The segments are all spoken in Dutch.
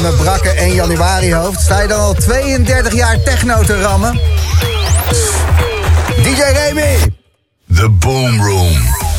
mijn brakke 1 januari hoofd. Sta je dan al 32 jaar techno te rammen? DJ Remy! The Boom Room.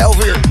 Remy, tot 11 uur.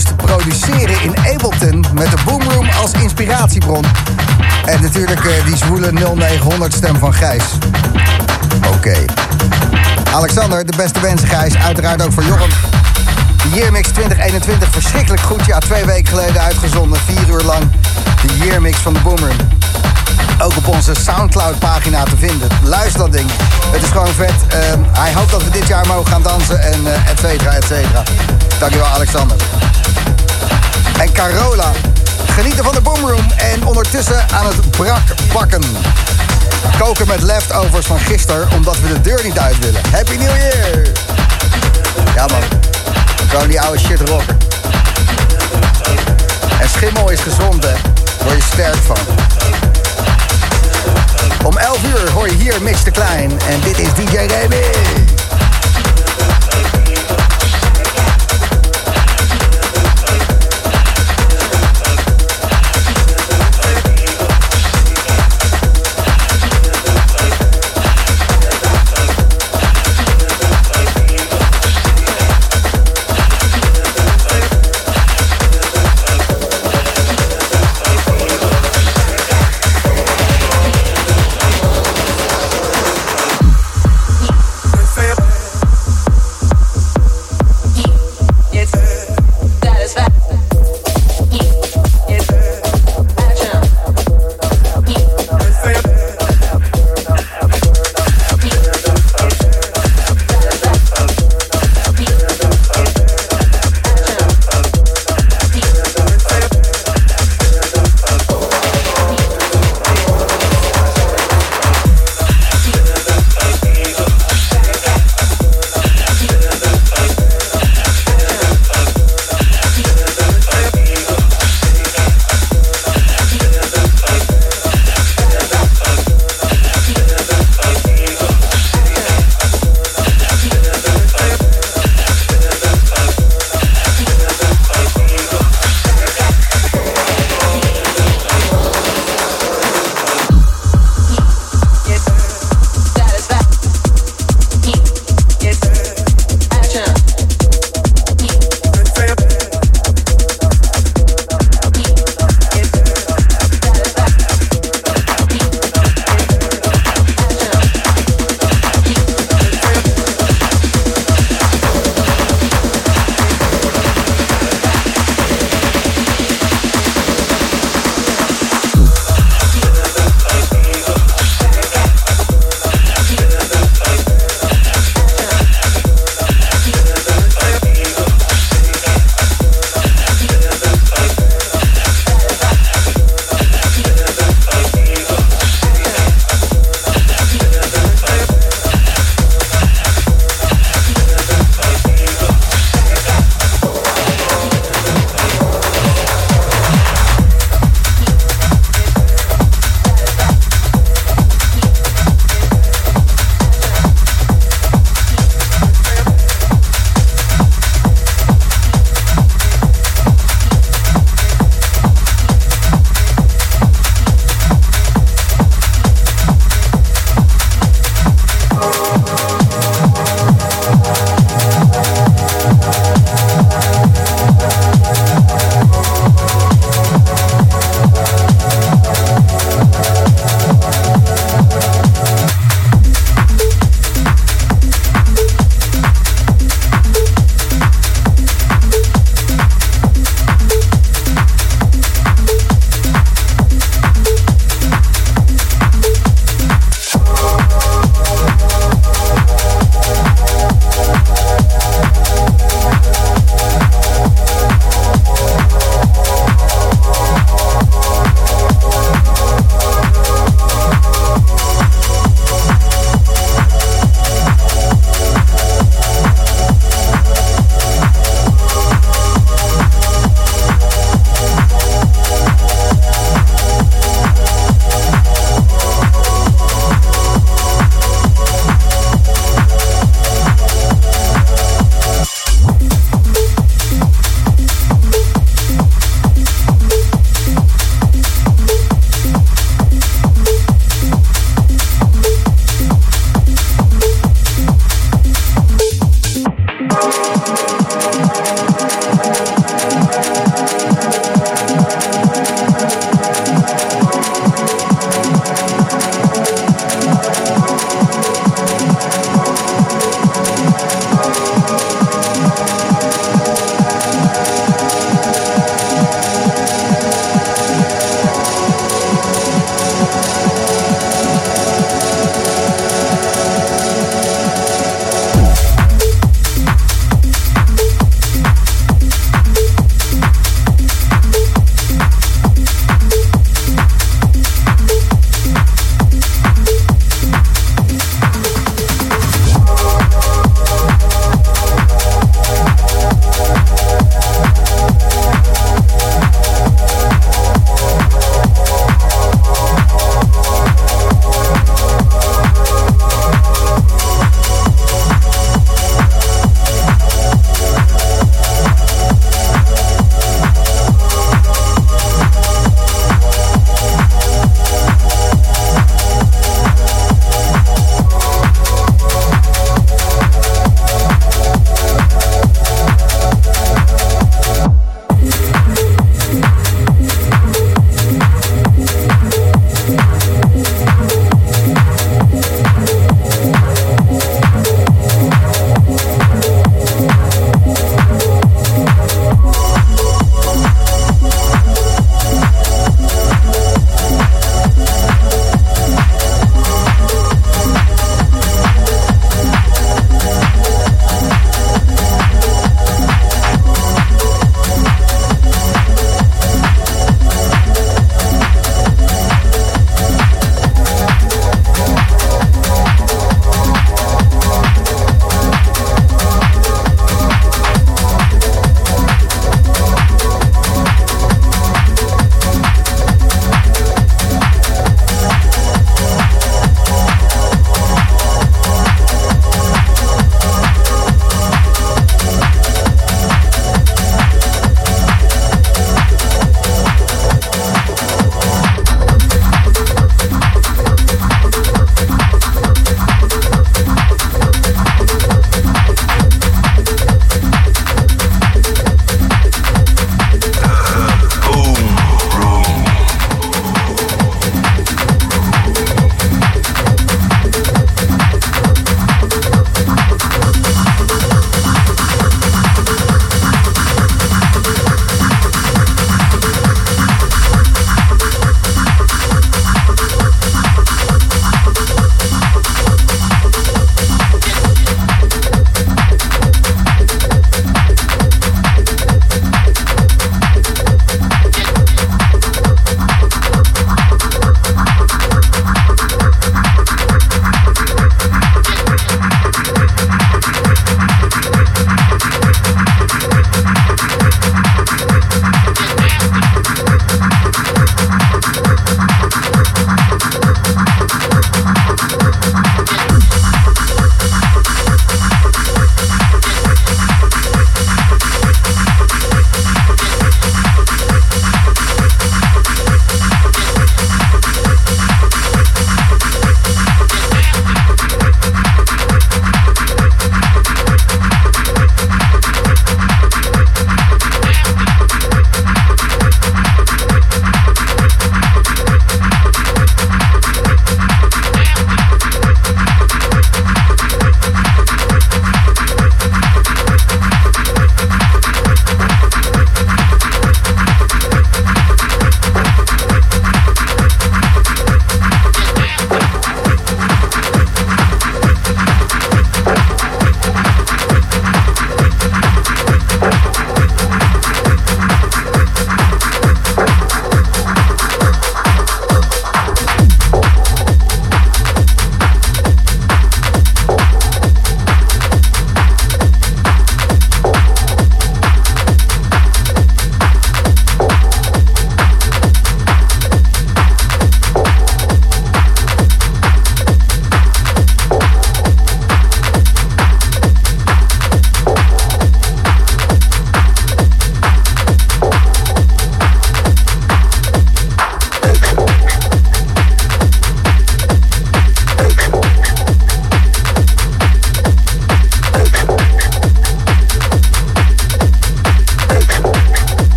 Alle rust produceren in Ableton... met de Boomroom als inspiratiebron. En natuurlijk uh, die zwoele 0900 stem van Gijs. Oké. Alexander, de beste wensen Gijs. Uiteraard ook voor Joram. De Yearmix 2021, verschrikkelijk goed. Ja, twee weken geleden uitgezonden. Vier uur lang de Yearmix van de Boomroom. Ook op onze Soundcloud-pagina te vinden. Luister dat ding. Het is gewoon vet. Uh, hij hoopt dat we dit jaar mogen gaan dansen en uh, et cetera, et cetera. Dankjewel, Alexander. En Carola. Genieten van de Boomroom en ondertussen aan het brak bakken. Koken met leftovers van gisteren omdat we de deur niet uit willen. Happy New Year! Ja man, gewoon die oude shit rocken. En schimmel is gezond hè, word je sterk van. Om 11 uur hoor je hier Mr. Klein en dit is DJ Remy.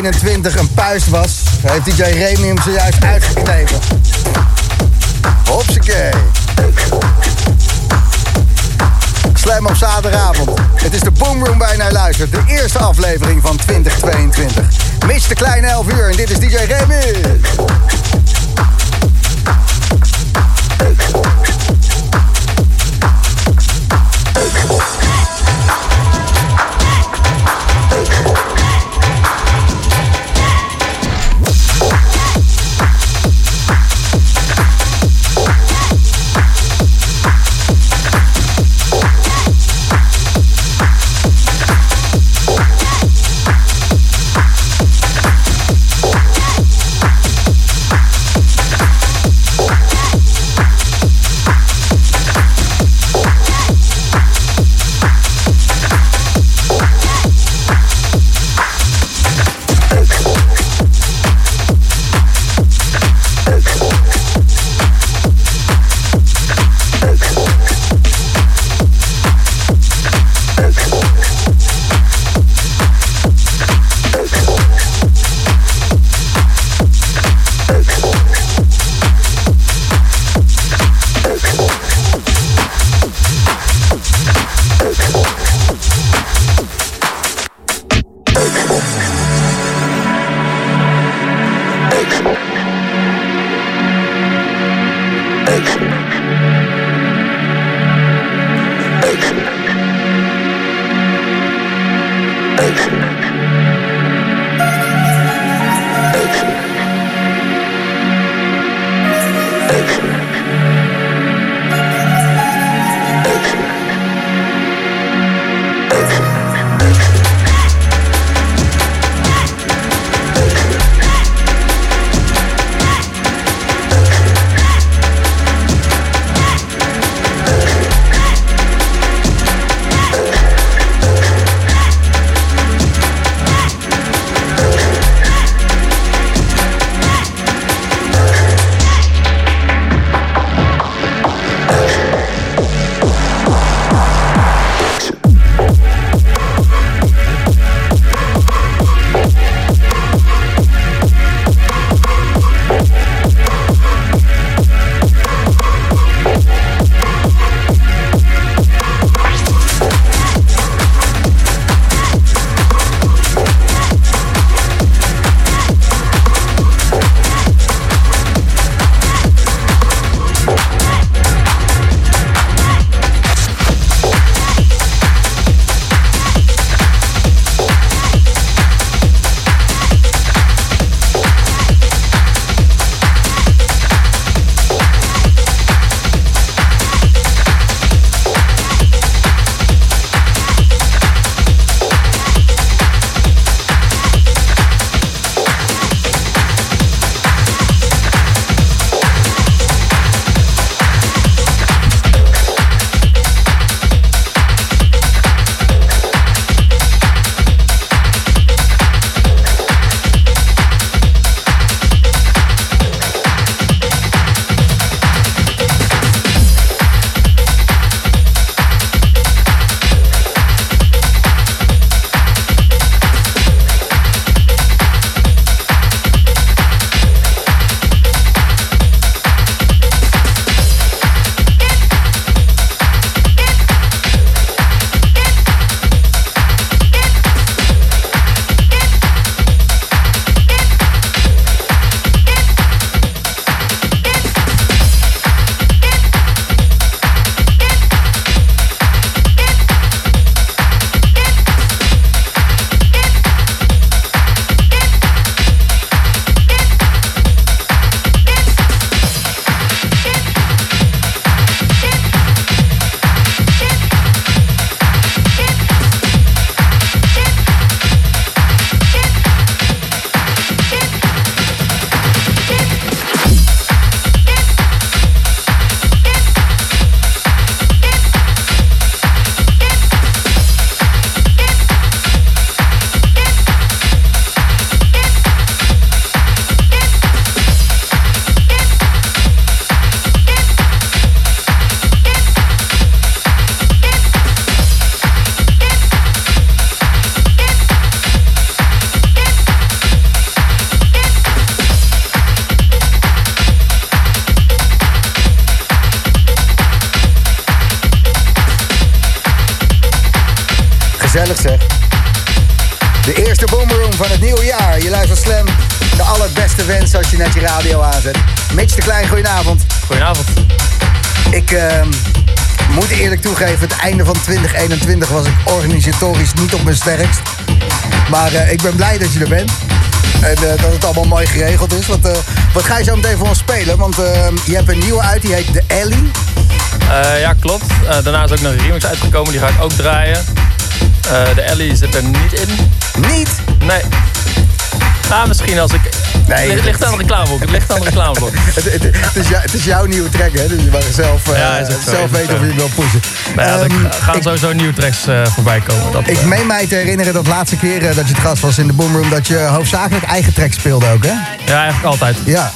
21 een puist was, heeft DJ Remy hem zojuist uitgeknepen. Hopsakee. Slam op zaterdagavond. Het is de Boomroom bijna luister. De eerste aflevering van 2022. Mis de kleine 11 uur en dit is DJ Remy. Eerlijk toegeven, het einde van 2021 was ik organisatorisch niet op mijn sterkst. Maar uh, ik ben blij dat je er bent. En uh, dat het allemaal mooi geregeld is. Want, uh, wat ga je zo meteen voor ons spelen? Want je hebt een nieuwe uit, die heet The Ellie. ja, klopt. daarna is ook nog een remix uitgekomen, die ga ik ook draaien. de Ellie zit er niet in. Niet? Nee. Nou, misschien als ik... Nee, het ligt aan de reclameblok. Het ligt aan de reclameblok. het, het, het, is jou, het is jouw nieuwe track, hè? Dus je mag zelf, uh, ja, zelf weten of je het wil pushen. Ja, um, er gaan ik, sowieso nieuwe tracks uh, voorbij komen. Dat, ik uh, meen mij te herinneren dat de laatste keer dat je het gast was in de Boomroom... dat je hoofdzakelijk eigen tracks speelde ook, hè? Ja, eigenlijk altijd. Ja,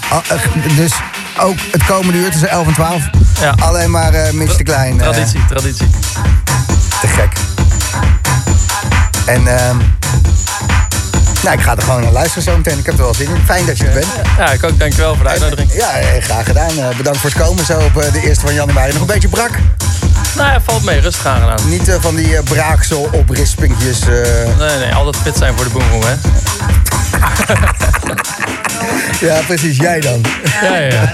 dus ook het komende uur tussen 11 en 12. Ja. Alleen maar uh, Mitch de Klein. Traditie, traditie. Te gek. En... Nou, ik ga er gewoon naar luisteren zo meteen. Ik heb er wel zin in. Fijn dat je er bent. Ja, ik ook. Dankjewel voor de uitnodiging. Ja, graag gedaan. Eh, bedankt voor het komen zo op eh, de eerste van januari. Nog een beetje brak? Nou ja, valt mee. Rustig aangedaan. Niet uh, van die uh, braaksel oprispingjes. Uh... Nee, nee. Altijd fit zijn voor de boomroom, hè. ja, precies. Jij dan. ja, ja.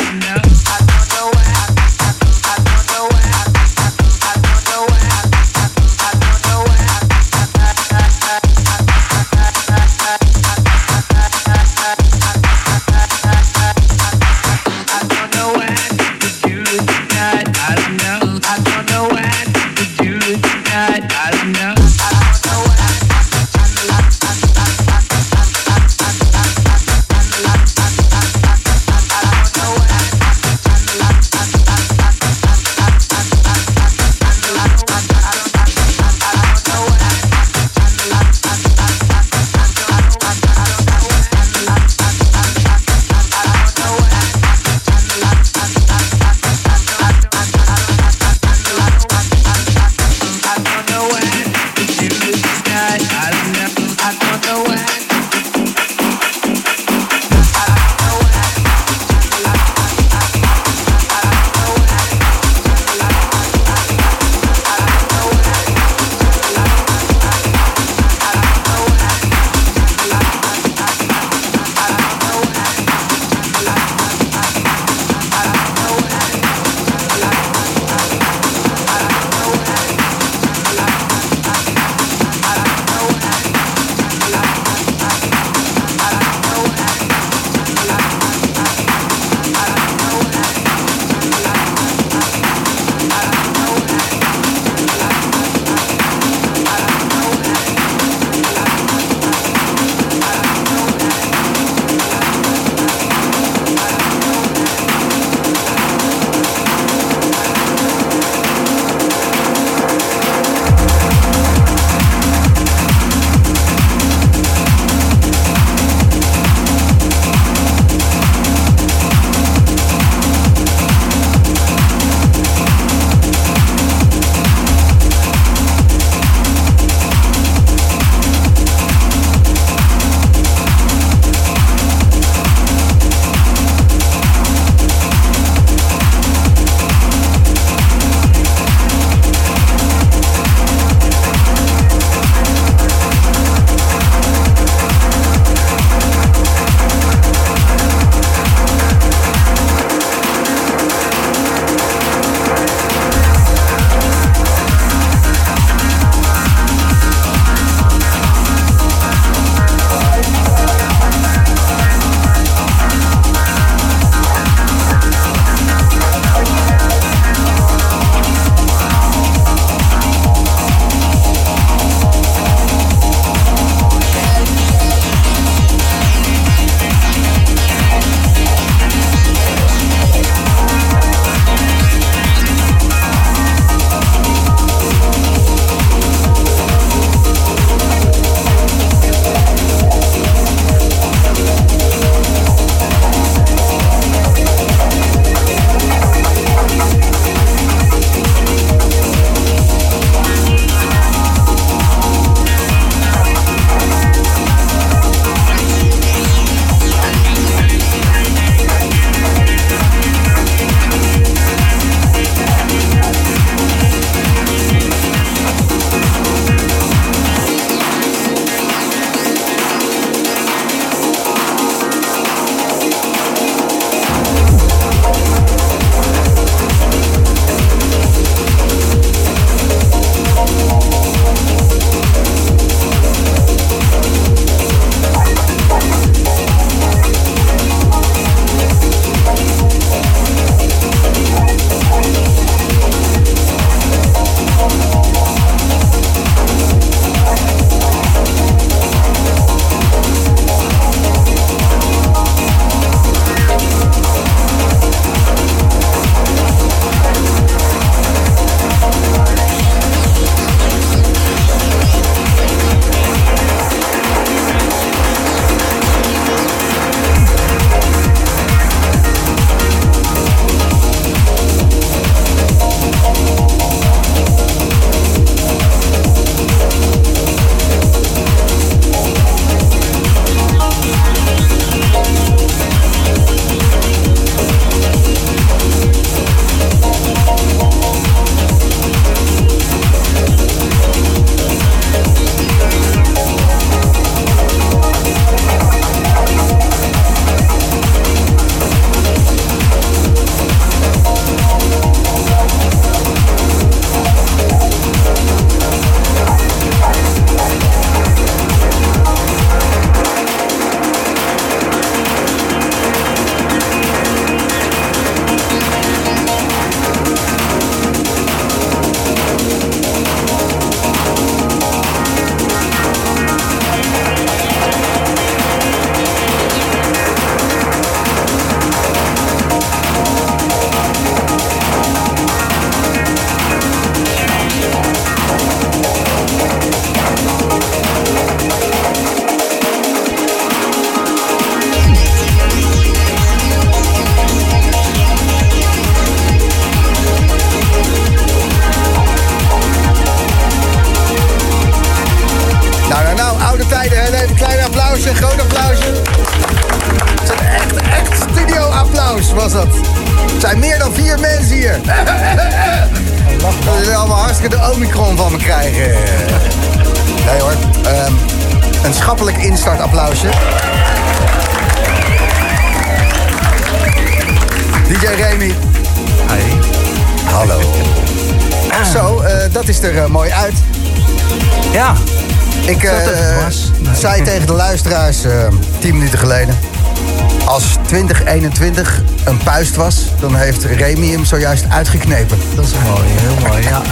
Een puist was, dan heeft Remy hem zojuist uitgeknepen. dat is mooi, heel mooi, ja.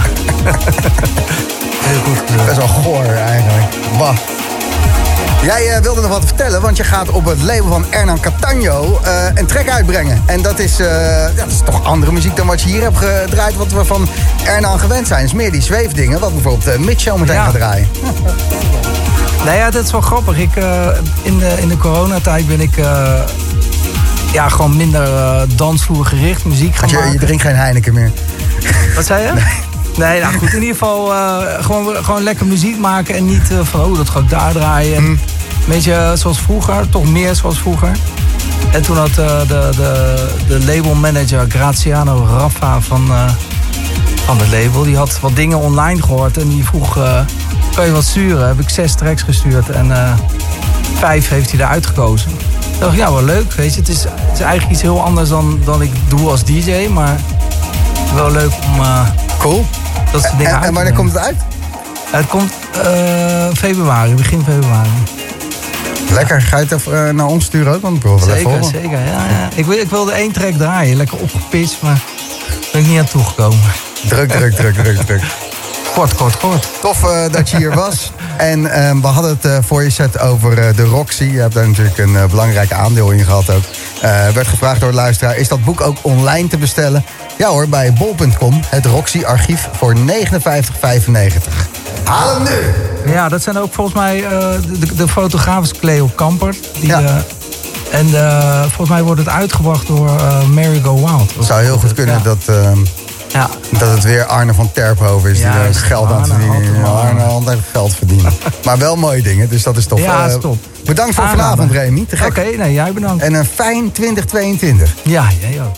heel goed gedaan. Best wel goor eigenlijk. Bah. Jij eh, wilde nog wat vertellen, want je gaat op het label van Hernan Catano eh, een track uitbrengen. En dat is, eh, ja, dat is toch andere muziek dan wat je hier hebt gedraaid, wat we van Hernan gewend zijn. Het is meer die zweefdingen, wat bijvoorbeeld Mitch zo meteen Ja. gaat draaien. Nou ja, dat is wel grappig. Ik, eh, in, de, in de coronatijd ben ik eh, ja, gewoon minder eh dansvloergericht muziek gaan je, je maken. drinkt geen Heineken meer. Wat zei je? Nee, nou goed, in ieder geval eh, gewoon, gewoon lekker muziek maken en niet eh, van, oh, dat ga ik daar draaien. En Een beetje zoals vroeger, toch meer zoals vroeger. En toen had de, de, de labelmanager Graziano Raffa van, van het label, die had wat dingen online gehoord en die vroeg, kan je wat sturen? Heb ik zes tracks gestuurd en vijf heeft hij eruit gekozen. Dacht, ja, wel leuk, weet je. Het is, het is eigenlijk iets heel anders dan, dan ik doe als DJ, maar wel leuk om... eh, Cool. dat soort dingen En, en wanneer komt het uit? Het komt eh, februari, begin februari. Lekker. Ga je het even eh, naar ons sturen ook? Want ik wil wel even Zeker, horen. zeker. Ja, ja. Ik, wil, ik wilde één track draaien, lekker opgepitcht, maar ben ik niet aan toegekomen. Druk, druk, druk, druk, druk. Kort, kort, kort. Tof dat je hier was. En ehm, we hadden het eh, voor je set over eh, de Roxy. Je hebt daar natuurlijk een eh, belangrijk aandeel in gehad ook. Werd gevraagd door de luisteraar, is dat boek ook online te bestellen? Ja hoor, bij bol.com. Het Roxy-archief voor 59,95. Haal hem nu! Ja, dat zijn ook volgens mij de, de fotograaf Cleo Kamper. Die, Ja. en volgens mij wordt het uitgebracht door eh, Mary Go Wild. Zou heel goed kunnen Ja. dat, ehm, Ja. dat het weer Arne van Terphoven is die Ja, is geld aan het Arne, verdienen. Arne altijd geld verdienen. maar wel mooie dingen, dus dat is tof. Ja, Eh. Bedankt voor vanavond, Remy. Te Oké, nee, jij bedankt. En een fijn 2022. Ja, jij ook.